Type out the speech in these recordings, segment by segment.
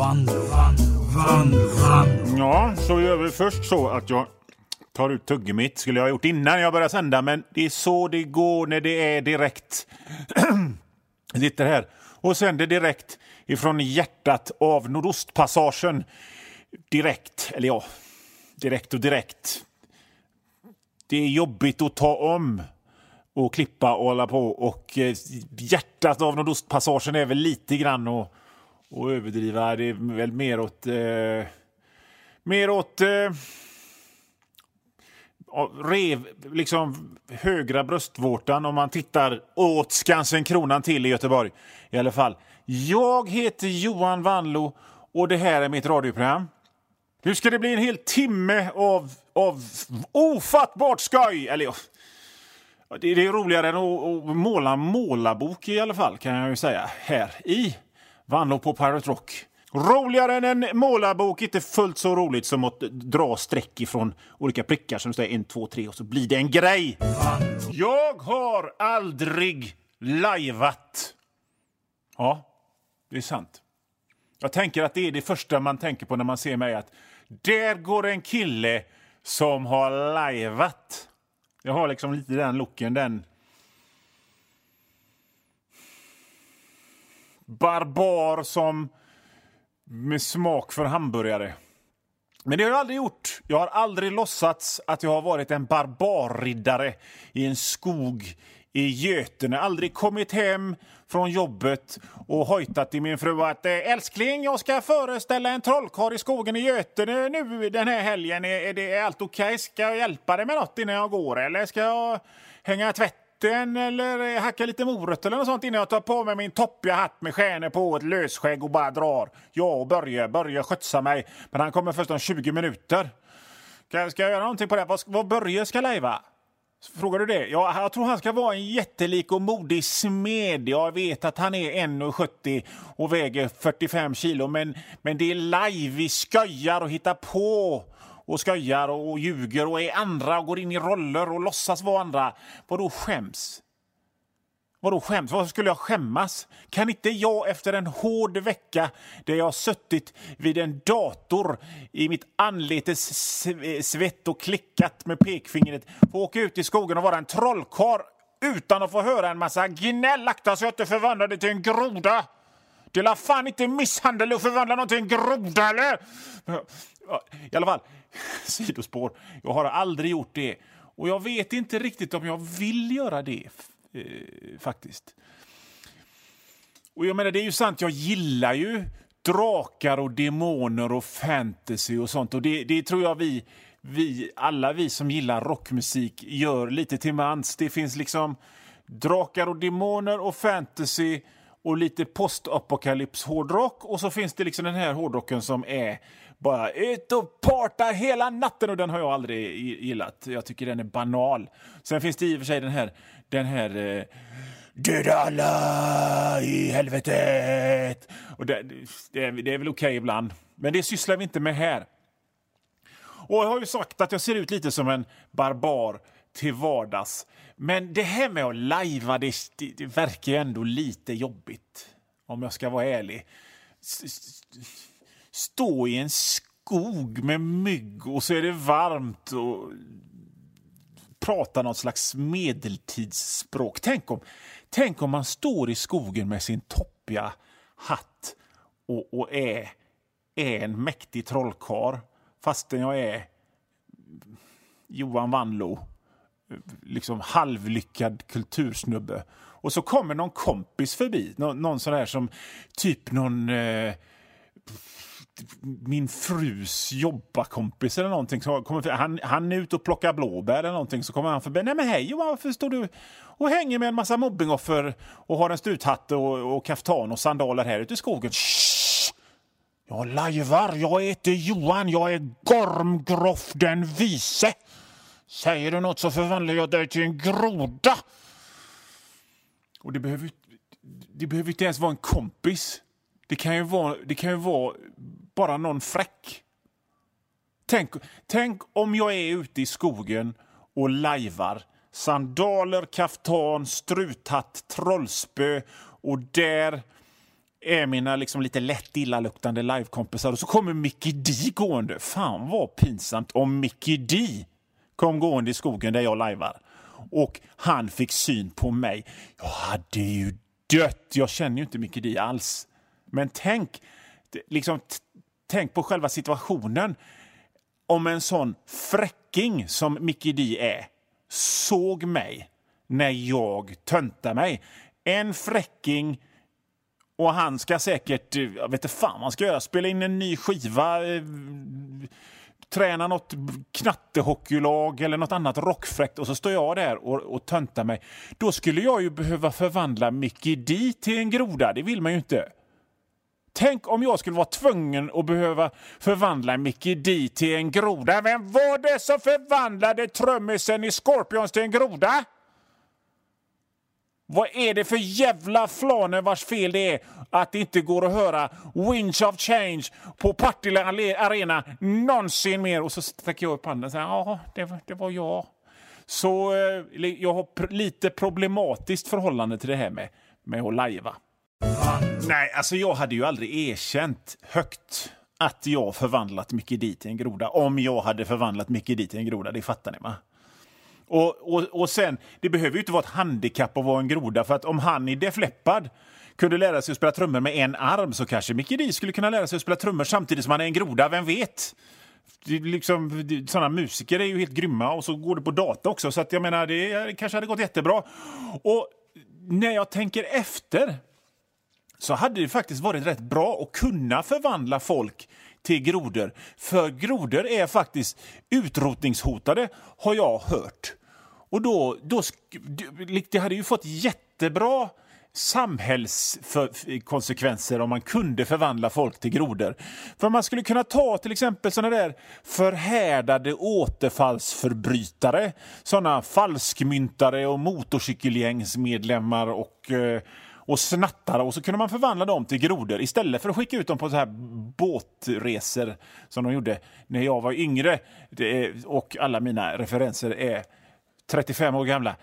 Vanlo, Vanlo, Vanlo. Ja, så gör vi först så att jag tar ut tuggummit. skulle jag ha gjort innan jag började sända, men det är så det går när det är direkt. jag sitter här och sänder direkt ifrån hjärtat av Nordostpassagen. Direkt, eller ja, direkt och direkt. Det är jobbigt att ta om och klippa och hålla på. Och eh, hjärtat av Nordostpassagen är väl lite grann att, och överdriva. Det är väl mer åt... Eh, mer åt... Eh, rev, liksom högra bröstvårtan om man tittar åt Skansen Kronan till i Göteborg. I alla fall. Jag heter Johan Vanlo och det här är mitt radioprogram. Nu ska det bli en hel timme av, av ofattbart skoj! Eller det, är roligare än att, att måla målarbok i alla fall, kan jag ju säga. Här i Vanlo på Pirate Rock. Roligare än en målarbok, inte fullt så roligt som att dra streck ifrån olika prickar som säger en, två, tre och så blir det en grej. Jag har aldrig lajvat. Ja, det är sant. Jag tänker att det är det första man tänker på när man ser mig. att Där går en kille som har lajvat. Jag har liksom lite den looken, den... Barbar som med smak för hamburgare. Men det har jag aldrig gjort. Jag har aldrig låtsats att jag har varit en barbarriddare i en skog i Götene. Aldrig kommit hem från jobbet och hojtat till min fru att eh, älskling, jag ska föreställa en trollkarl i skogen i Götene nu den här helgen. Är, det allt okej? Okay? Ska jag hjälpa dig med något innan jag går eller ska jag hänga tvätt vatten eller eh, hacka lite morötter eller något sånt innan jag tar på mig min toppiga hatt med stjärnor på ett lösskägg och bara drar. Jag och Börje, Börje skötsa mig, men han kommer först om 20 minuter. Ska jag göra någonting på det? Vad, vad Börje ska lajva? Frågar du det? Ja, jag tror han ska vara en jättelik och modig smed. Jag vet att han är 1,70 och väger 45 kilo, men, men det är live. Vi skojar och hittar på och skojar och ljuger och är andra och går in i roller och låtsas vara andra. Vadå skäms? Vadå skäms? Varför skulle jag skämmas? Kan inte jag efter en hård vecka där jag suttit vid en dator i mitt anletes svett och klickat med pekfingret få åka ut i skogen och vara en trollkarl utan att få höra en massa gnäll? Akta så jag inte förvandlar dig till en groda! Det är fan inte misshandel att förvandla någon till en groda, eller? I alla fall, sidospår. Jag har aldrig gjort det. Och jag vet inte riktigt om jag vill göra det, eh, faktiskt. Och jag menar, det är ju sant, jag gillar ju drakar och demoner och fantasy och sånt. Och det, det tror jag vi, vi, alla vi som gillar rockmusik gör lite till mans. Det finns liksom drakar och demoner och fantasy och lite postapokalyps hårdrock och så finns det liksom den här hårdrocken som är bara ut och parta hela natten och den har jag aldrig gillat. Jag tycker den är banal. Sen finns det i och för sig den här, den här eh, Döda alla i helvetet! Och det, det, är, det är väl okej okay ibland, men det sysslar vi inte med här. Och jag har ju sagt att jag ser ut lite som en barbar till vardags. Men det här med att lajva, det, det, det verkar ju ändå lite jobbigt. Om jag ska vara ärlig. Stå i en skog med mygg och så är det varmt och prata något slags medeltidsspråk. Tänk om, tänk om man står i skogen med sin toppiga hatt och, och är, är en mäktig trollkar fastän jag är Johan Vanlo liksom halvlyckad kultursnubbe. Och så kommer någon kompis förbi, någon, någon sån där som typ någon eh, min frus jobbarkompis eller någonting. Så kommer, han, han är ute och plockar blåbär eller någonting så kommer han förbi. Nej men hej Johan, varför står du och hänger med en massa mobbingoffer och har en struthatt och, och kaftan och sandaler här ute i skogen? Shh! Jag lajvar, jag heter Johan, jag är Gormgroff den vise. Säger du något så förvandlar jag dig till en groda. Och det behöver, det behöver inte ens vara en kompis. Det kan ju vara, det kan ju vara bara någon fräck. Tänk, tänk om jag är ute i skogen och lajvar. Sandaler, kaftan, struthatt, trollspö och där är mina liksom lite lätt illaluktande livekompisar och så kommer Mickey D gående. Fan vad pinsamt om Mickey D kom gående i skogen där jag lajvar och han fick syn på mig. Jag hade ju dött. Jag känner ju inte Mickey D alls. Men tänk, liksom, tänk på själva situationen. Om en sån fräcking som Mickey D är såg mig när jag töntar mig. En fräcking och han ska säkert, eh, jag vet inte fan vad han ska göra, spela in en ny skiva, eh, tränar träna något knattehockeylag eller något annat rockfräckt och så står jag där och, och töntar mig. Då skulle jag ju behöva förvandla Mickey D till en groda, det vill man ju inte. Tänk om jag skulle vara tvungen att behöva förvandla Mickey D till en groda. Vem var det som förvandlade trummisen i Scorpions till en groda? Vad är det för jävla flaner vars fel det är att det inte går att höra Winch of Change på Partille Arena någonsin mer? Och så sträcker jag upp handen och säger ja, det, det var jag. Så eh, jag har lite problematiskt förhållande till det här med, med att lajva. Nej, alltså jag hade ju aldrig erkänt högt att jag förvandlat Mickey D till en groda. Om jag hade förvandlat Mickey D till en groda, det fattar ni va? Och, och, och sen, det behöver ju inte vara ett handikapp att vara en groda, för att om han i Def Leppard kunde lära sig att spela trummor med en arm så kanske Mickey D skulle kunna lära sig att spela trummor samtidigt som han är en groda, vem vet? liksom, sådana musiker är ju helt grymma och så går det på data också, så att jag menar, det kanske hade gått jättebra. Och när jag tänker efter så hade det faktiskt varit rätt bra att kunna förvandla folk till grodor. För grodor är faktiskt utrotningshotade, har jag hört. Och då, då, det hade ju fått jättebra samhällskonsekvenser om man kunde förvandla folk till grodor. För man skulle kunna ta till exempel sådana där förhärdade återfallsförbrytare, sådana falskmyntare och motorcykelgängsmedlemmar och eh, och snattare och så kunde man förvandla dem till grodor istället för att skicka ut dem på så här båtresor som de gjorde när jag var yngre. och alla mina referenser är 35 år gamla.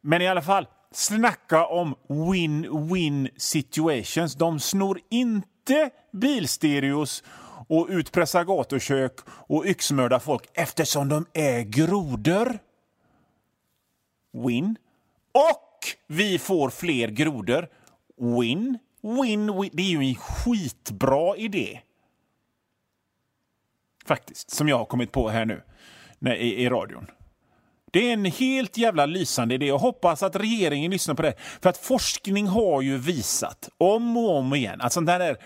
Men i alla fall, snacka om win-win situations. De snor inte bilstereos och utpressar gatukök och yxmördar folk eftersom de är grodor. Win. Och vi får fler grodor. Win, win, win. Det är ju en skitbra idé. Faktiskt, som jag har kommit på här nu i, i radion. Det är en helt jävla lysande idé. Jag hoppas att regeringen lyssnar på det. För att forskning har ju visat om och om igen att sånt där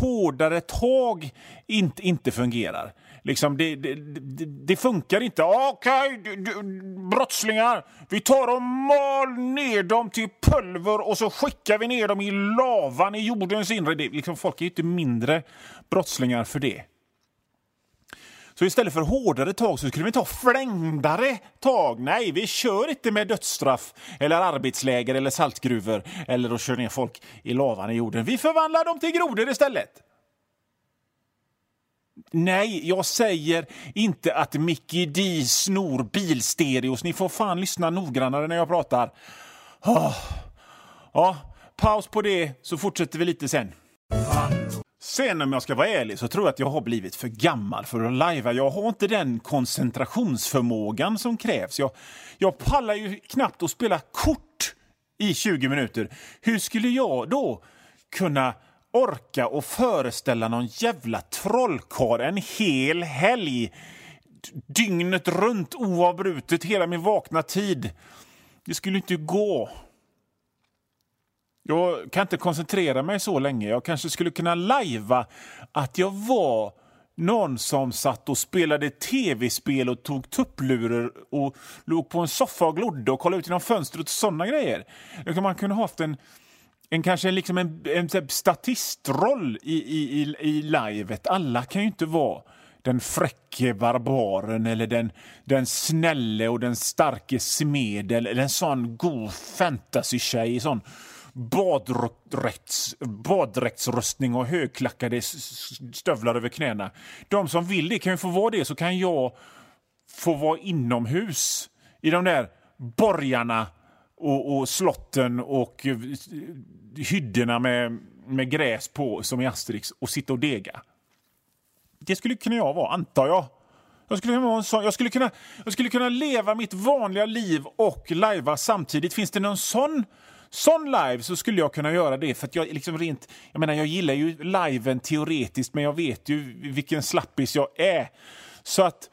hårdare tag inte, inte fungerar. Liksom, det, det, det, det funkar inte. Okej, okay, brottslingar, vi tar och mal ner dem till pulver och så skickar vi ner dem i lavan i jordens inre. Det, liksom, folk är ju inte mindre brottslingar för det. Så istället för hårdare tag så skulle vi ta flängdare tag. Nej, vi kör inte med dödsstraff eller arbetsläger eller saltgruvor eller att köra ner folk i lavan i jorden. Vi förvandlar dem till grodor istället. Nej, jag säger inte att Mickey D snor bilstereos. Ni får fan lyssna noggrannare när jag pratar. Oh. Ja, paus på det så fortsätter vi lite sen. Sen om jag ska vara ärlig så tror jag att jag har blivit för gammal för att lajva. Jag har inte den koncentrationsförmågan som krävs. Jag, jag pallar ju knappt att spela kort i 20 minuter. Hur skulle jag då kunna orka och föreställa någon jävla trollkarl en hel helg dygnet runt oavbrutet hela min vakna tid. Det skulle inte gå. Jag kan inte koncentrera mig så länge. Jag kanske skulle kunna lajva att jag var någon som satt och spelade tv-spel och tog tupplurar och låg på en soffa och glodde och kollade ut genom fönstret och sådana grejer. Man kunde ha haft en en kanske liksom en, en, en statistroll i, i, i, i livet. Alla kan ju inte vara den fräcke barbaren eller den, den snälle och den starke smeden eller en sån god fantasy-tjej i sån badrätts, baddräktsrustning och högklackade stövlar över knäna. De som vill det kan ju få vara det, så kan jag få vara inomhus i de där borgarna och, och slotten och eh, hyddorna med med gräs på som i Asterix och sitta och dega. Det skulle kunna jag vara, antar jag. Jag skulle, kunna vara en sån, jag, skulle kunna, jag skulle kunna leva mitt vanliga liv och lajva samtidigt. Finns det någon sån, sån live så skulle jag kunna göra det. För jag, liksom rent, jag, menar, jag gillar ju liven teoretiskt, men jag vet ju vilken slappis jag är. Så att...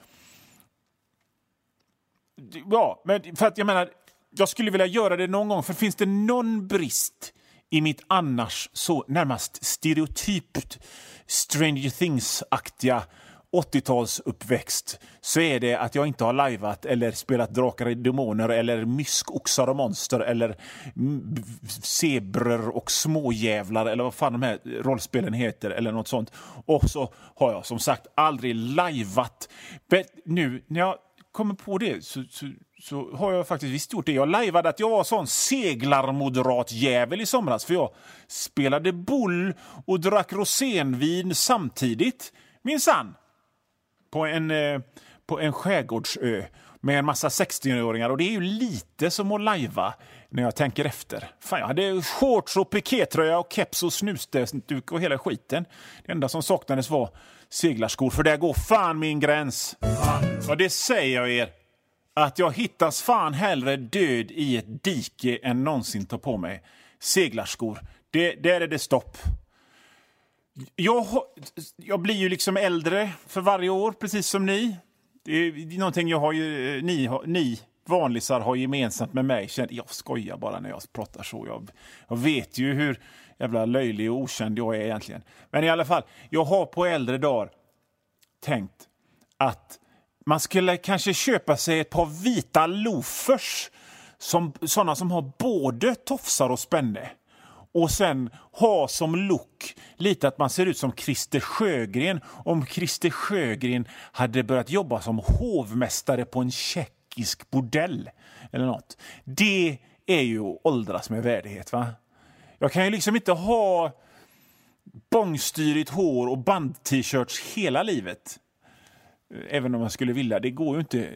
Ja, men för att jag menar, jag skulle vilja göra det någon gång. För finns det någon brist i mitt annars så närmast stereotypt Stranger Things-aktiga 80-talsuppväxt så är det att jag inte har lajvat eller spelat Drakar och Demoner eller Myskoxar och Monster eller Zebror och Småjävlar eller vad fan de här rollspelen heter eller något sånt. Och så har jag som sagt aldrig lajvat. Men nu när jag kommer på det så, så, så, har jag faktiskt visst gjort det. Jag lajvade att jag var sån seglarmoderat jävel i somras för jag spelade boll och drack rosénvin samtidigt. Minsann på en, eh, på en skärgårdsö med en massa 60-åringar. Och det är ju lite som att lajva när jag tänker efter. Fan, jag hade shorts och pikétröja och keps och snusduk och hela skiten. Det enda som saknades var seglarskor, för där går fan min gräns. Ja, det säger jag er. Att jag hittas fan hellre död i ett dike än någonsin ta på mig seglarskor. Det, där är det stopp. Jag, jag blir ju liksom äldre för varje år, precis som ni. Det är någonting jag har ju, eh, ni, ni vanlisar har gemensamt med mig. Jag skojar bara när jag pratar så. Jag, jag vet ju hur jävla löjlig och okänd jag är egentligen. Men i alla fall, jag har på äldre dagar tänkt att man skulle kanske köpa sig ett par vita loafers, som, sådana som har både tofsar och spänne och sen ha som look lite att man ser ut som Christer Sjögren om Christer Sjögren hade börjat jobba som hovmästare på en tjeckisk bordell eller nåt. Det är ju att åldras med värdighet. va? Jag kan ju liksom inte ha bångstyrigt hår och band-t-shirts hela livet. Även om man skulle vilja. Det går ju inte.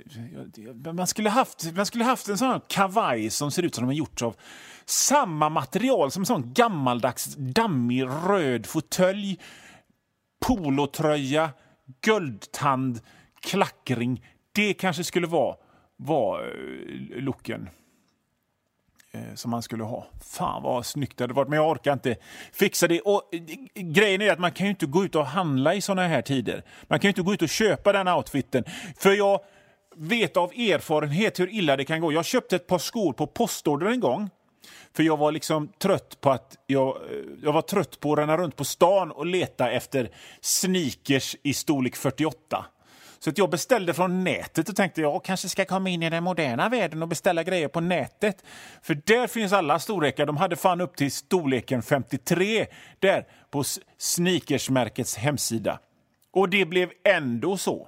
Man skulle haft, man skulle haft en sån kavaj som ser ut som de har gjorts av samma material som en sån gammaldags dammig röd fåtölj, polotröja, guldtand, klackring. Det kanske skulle vara, vara eh, looken Eh, som man skulle ha. Fan vad snyggt det hade varit, men jag orkar inte fixa det. Och, eh, grejen är att man kan ju inte gå ut och handla i såna här tider. Man kan ju inte gå ut och köpa den outfiten. För jag vet av erfarenhet hur illa det kan gå. Jag köpte ett par skor på postorder en gång. För jag var liksom trött på att jag, eh, jag var trött på att ränna runt på stan och leta efter sneakers i storlek 48. Så att jag beställde från nätet och tänkte jag kanske ska komma in i den moderna världen och beställa grejer på nätet. För där finns alla storlekar. De hade fan upp till storleken 53 där på sneakersmärkets hemsida. Och det blev ändå så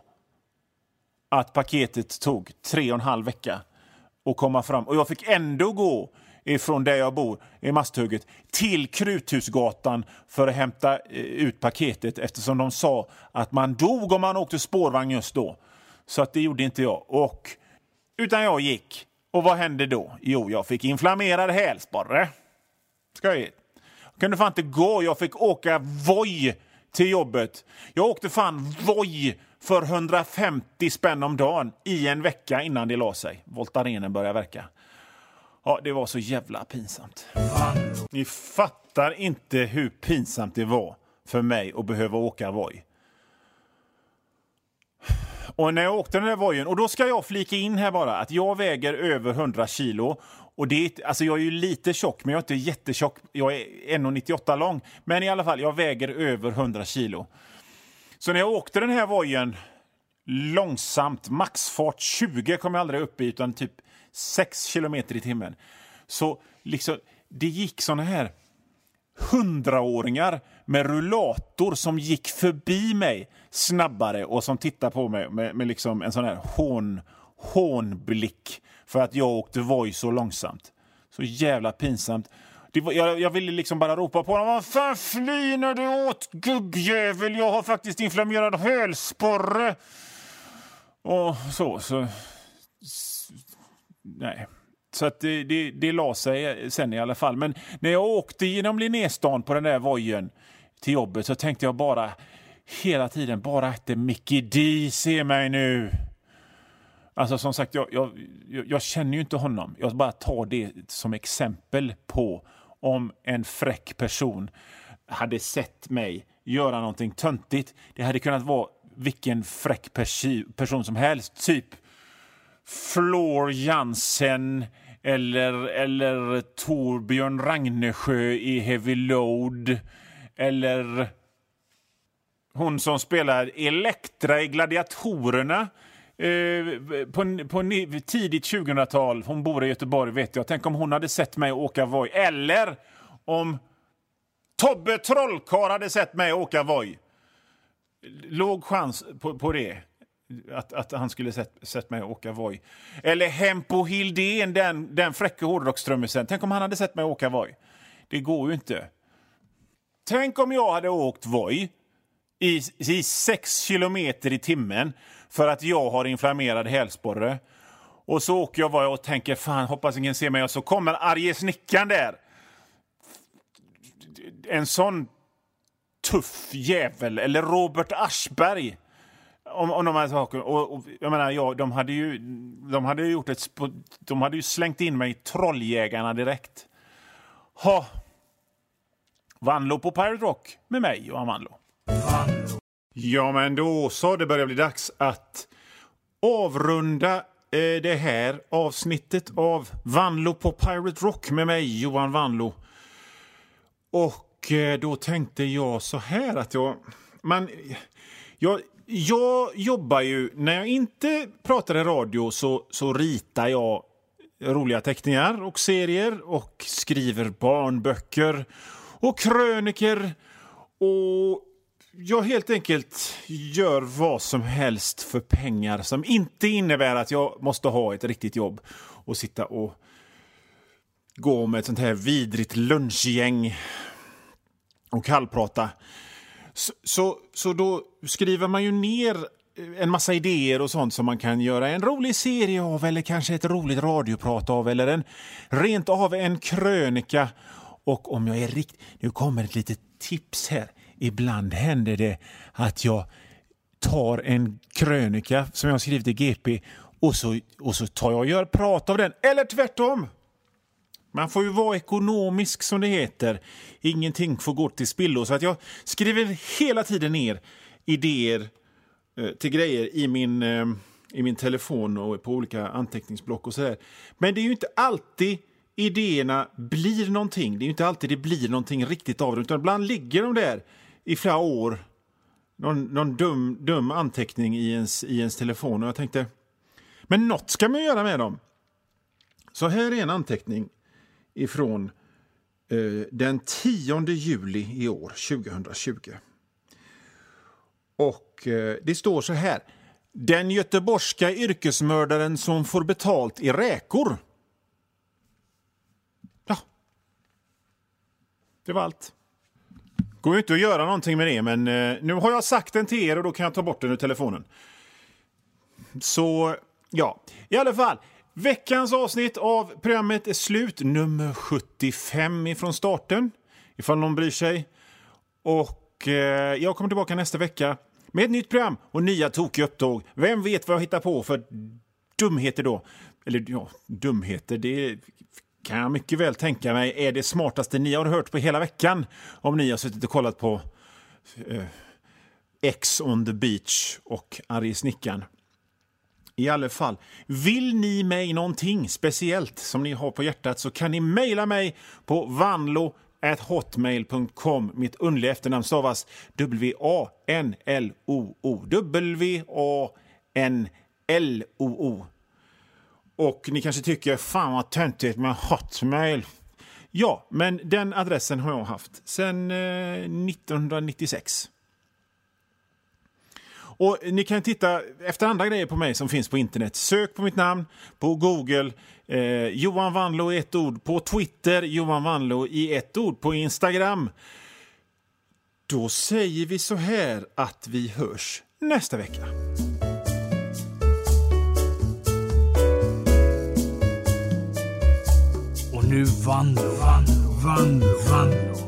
att paketet tog tre och en halv vecka att komma fram. Och jag fick ändå gå ifrån där jag bor, i Masthugget, till Kruthusgatan för att hämta eh, ut paketet eftersom de sa att man dog om man åkte spårvagn just då. Så att det gjorde inte jag. Och, utan jag gick. Och vad hände då? Jo, jag fick inflammerad hälsporre. Skojigt. jag, jag kunde fan inte gå. Jag fick åka Voi till jobbet. Jag åkte fan Voi för 150 spänn om dagen i en vecka innan det la sig. Voltarenen började verka. Ja, det var så jävla pinsamt. Ni fattar inte hur pinsamt det var för mig att behöva åka Voi. Och när jag åkte den där vojen, och då ska jag flika in här bara att jag väger över 100 kilo. Och det, alltså jag är ju lite tjock, men jag är inte jättetjock. Jag är 1,98 lång. Men i alla fall, jag väger över 100 kilo. Så när jag åkte den här vojen långsamt, maxfart 20 kom jag aldrig upp i, utan typ 6 kilometer i timmen. Så liksom, det gick såna här hundraåringar med rullator som gick förbi mig snabbare och som tittade på mig med, med liksom en sån här hån, hånblick för att jag åkte Voi så långsamt. Så jävla pinsamt. Var, jag, jag, ville liksom bara ropa på honom. Vad fan flyr du åt gubbjävel? Jag har faktiskt inflammerad hölsporre. Och så, så nej. Så att det, det, det la sig sen i alla fall. Men när jag åkte genom Linnéstan på den där vojen till jobbet så tänkte jag bara hela tiden bara att Mickey D ser mig nu. Alltså som sagt, jag, jag, jag, känner ju inte honom. Jag bara tar det som exempel på om en fräck person hade sett mig göra någonting töntigt. Det hade kunnat vara vilken fräck person som helst. Typ Flor Jansen eller, eller Torbjörn Ragnesjö i Heavy Load. Eller hon som spelar Elektra i Gladiatorerna eh, på, på tidigt 2000-tal. Hon bor i Göteborg, vet jag. Tänk om hon hade sett mig åka Voi. Eller om Tobbe Trollkarl hade sett mig åka Voi. Låg chans på, på det. Att, att han skulle sett, sett mig åka Voi. Eller Hempo Hildén, den, den fräcke hårdrockstrummisen. Tänk om han hade sett mig åka Voi. Det går ju inte. Tänk om jag hade åkt Voi i, i sex kilometer i timmen för att jag har inflammerad hälsporre. Och så åker jag Voi och tänker fan hoppas ingen ser mig och så kommer arge snickaren där. En sån tuff jävel. Eller Robert Aschberg om, om de här sakerna. Och, och, jag menar, ja, de hade ju, de hade gjort ett, de hade ju slängt in mig i Trolljägarna direkt. Ha. Vanlo på Pirate Rock med mig, Johan Vanlo. Ja, men då så. Det börjar bli dags att avrunda eh, det här avsnittet av Vanlo på Pirate Rock med mig, Johan Vanlo. Och och eh, då tänkte jag så här att jag... Man, jag jag jobbar ju... När jag inte pratar i radio så, så ritar jag roliga teckningar och serier och skriver barnböcker och kröniker. Och jag helt enkelt gör vad som helst för pengar som inte innebär att jag måste ha ett riktigt jobb och sitta och gå med ett sånt här vidrigt lunchgäng och kallprata så, så, så då skriver man ju ner eh, en massa idéer och sånt som man kan göra en rolig serie av eller kanske ett roligt radioprat av eller en, rent av en krönika. Och om jag är riktigt... Nu kommer ett litet tips här. Ibland händer det att jag tar en krönika som jag skrivit i GP och så, och så tar jag och gör prat av den. Eller tvärtom! Man får ju vara ekonomisk som det heter. Ingenting får gå till spillo. Så att jag skriver hela tiden ner idéer eh, till grejer i min, eh, i min telefon och på olika anteckningsblock och sådär. Men det är ju inte alltid idéerna blir någonting. Det är inte alltid det blir någonting riktigt av dem. Utan ibland ligger de där i flera år. Någon, någon dum, dum anteckning i ens, i ens telefon. Och jag tänkte, men något ska man göra med dem. Så här är en anteckning ifrån eh, den 10 juli i år, 2020. Och eh, det står så här. Den göteborgska yrkesmördaren som får betalt i räkor. Ja. Det var allt. går ju inte att göra någonting med det, men eh, nu har jag sagt den till er och då kan jag ta bort den ur telefonen. Så, ja. I alla fall. Veckans avsnitt av programmet är slut, nummer 75 ifrån starten, ifall någon bryr sig. Och eh, jag kommer tillbaka nästa vecka med ett nytt program och nya tokiga upptåg. Vem vet vad jag hittar på för dumheter då? Eller ja, dumheter, det kan jag mycket väl tänka mig är det smartaste ni har hört på hela veckan om ni har suttit och kollat på eh, X on the beach och Arge Snickaren. I alla fall, vill ni mig någonting speciellt som ni har på hjärtat så kan ni mejla mig på vanlo.hotmail.com. Mitt underliga efternamn stavas W-A-N-L-O-O. W-A-N-L-O-O. Och ni kanske tycker, fan vad töntigt med hotmail. Ja, men den adressen har jag haft sedan eh, 1996. Och Ni kan titta efter andra grejer på mig som finns på internet. Sök på mitt namn på Google. Eh, Johan Wanlo i ett ord på Twitter. Johan Wanlo i ett ord på Instagram. Då säger vi så här att vi hörs nästa vecka. Och nu Vanlo, Vanlo, Vanlo, Vanlo.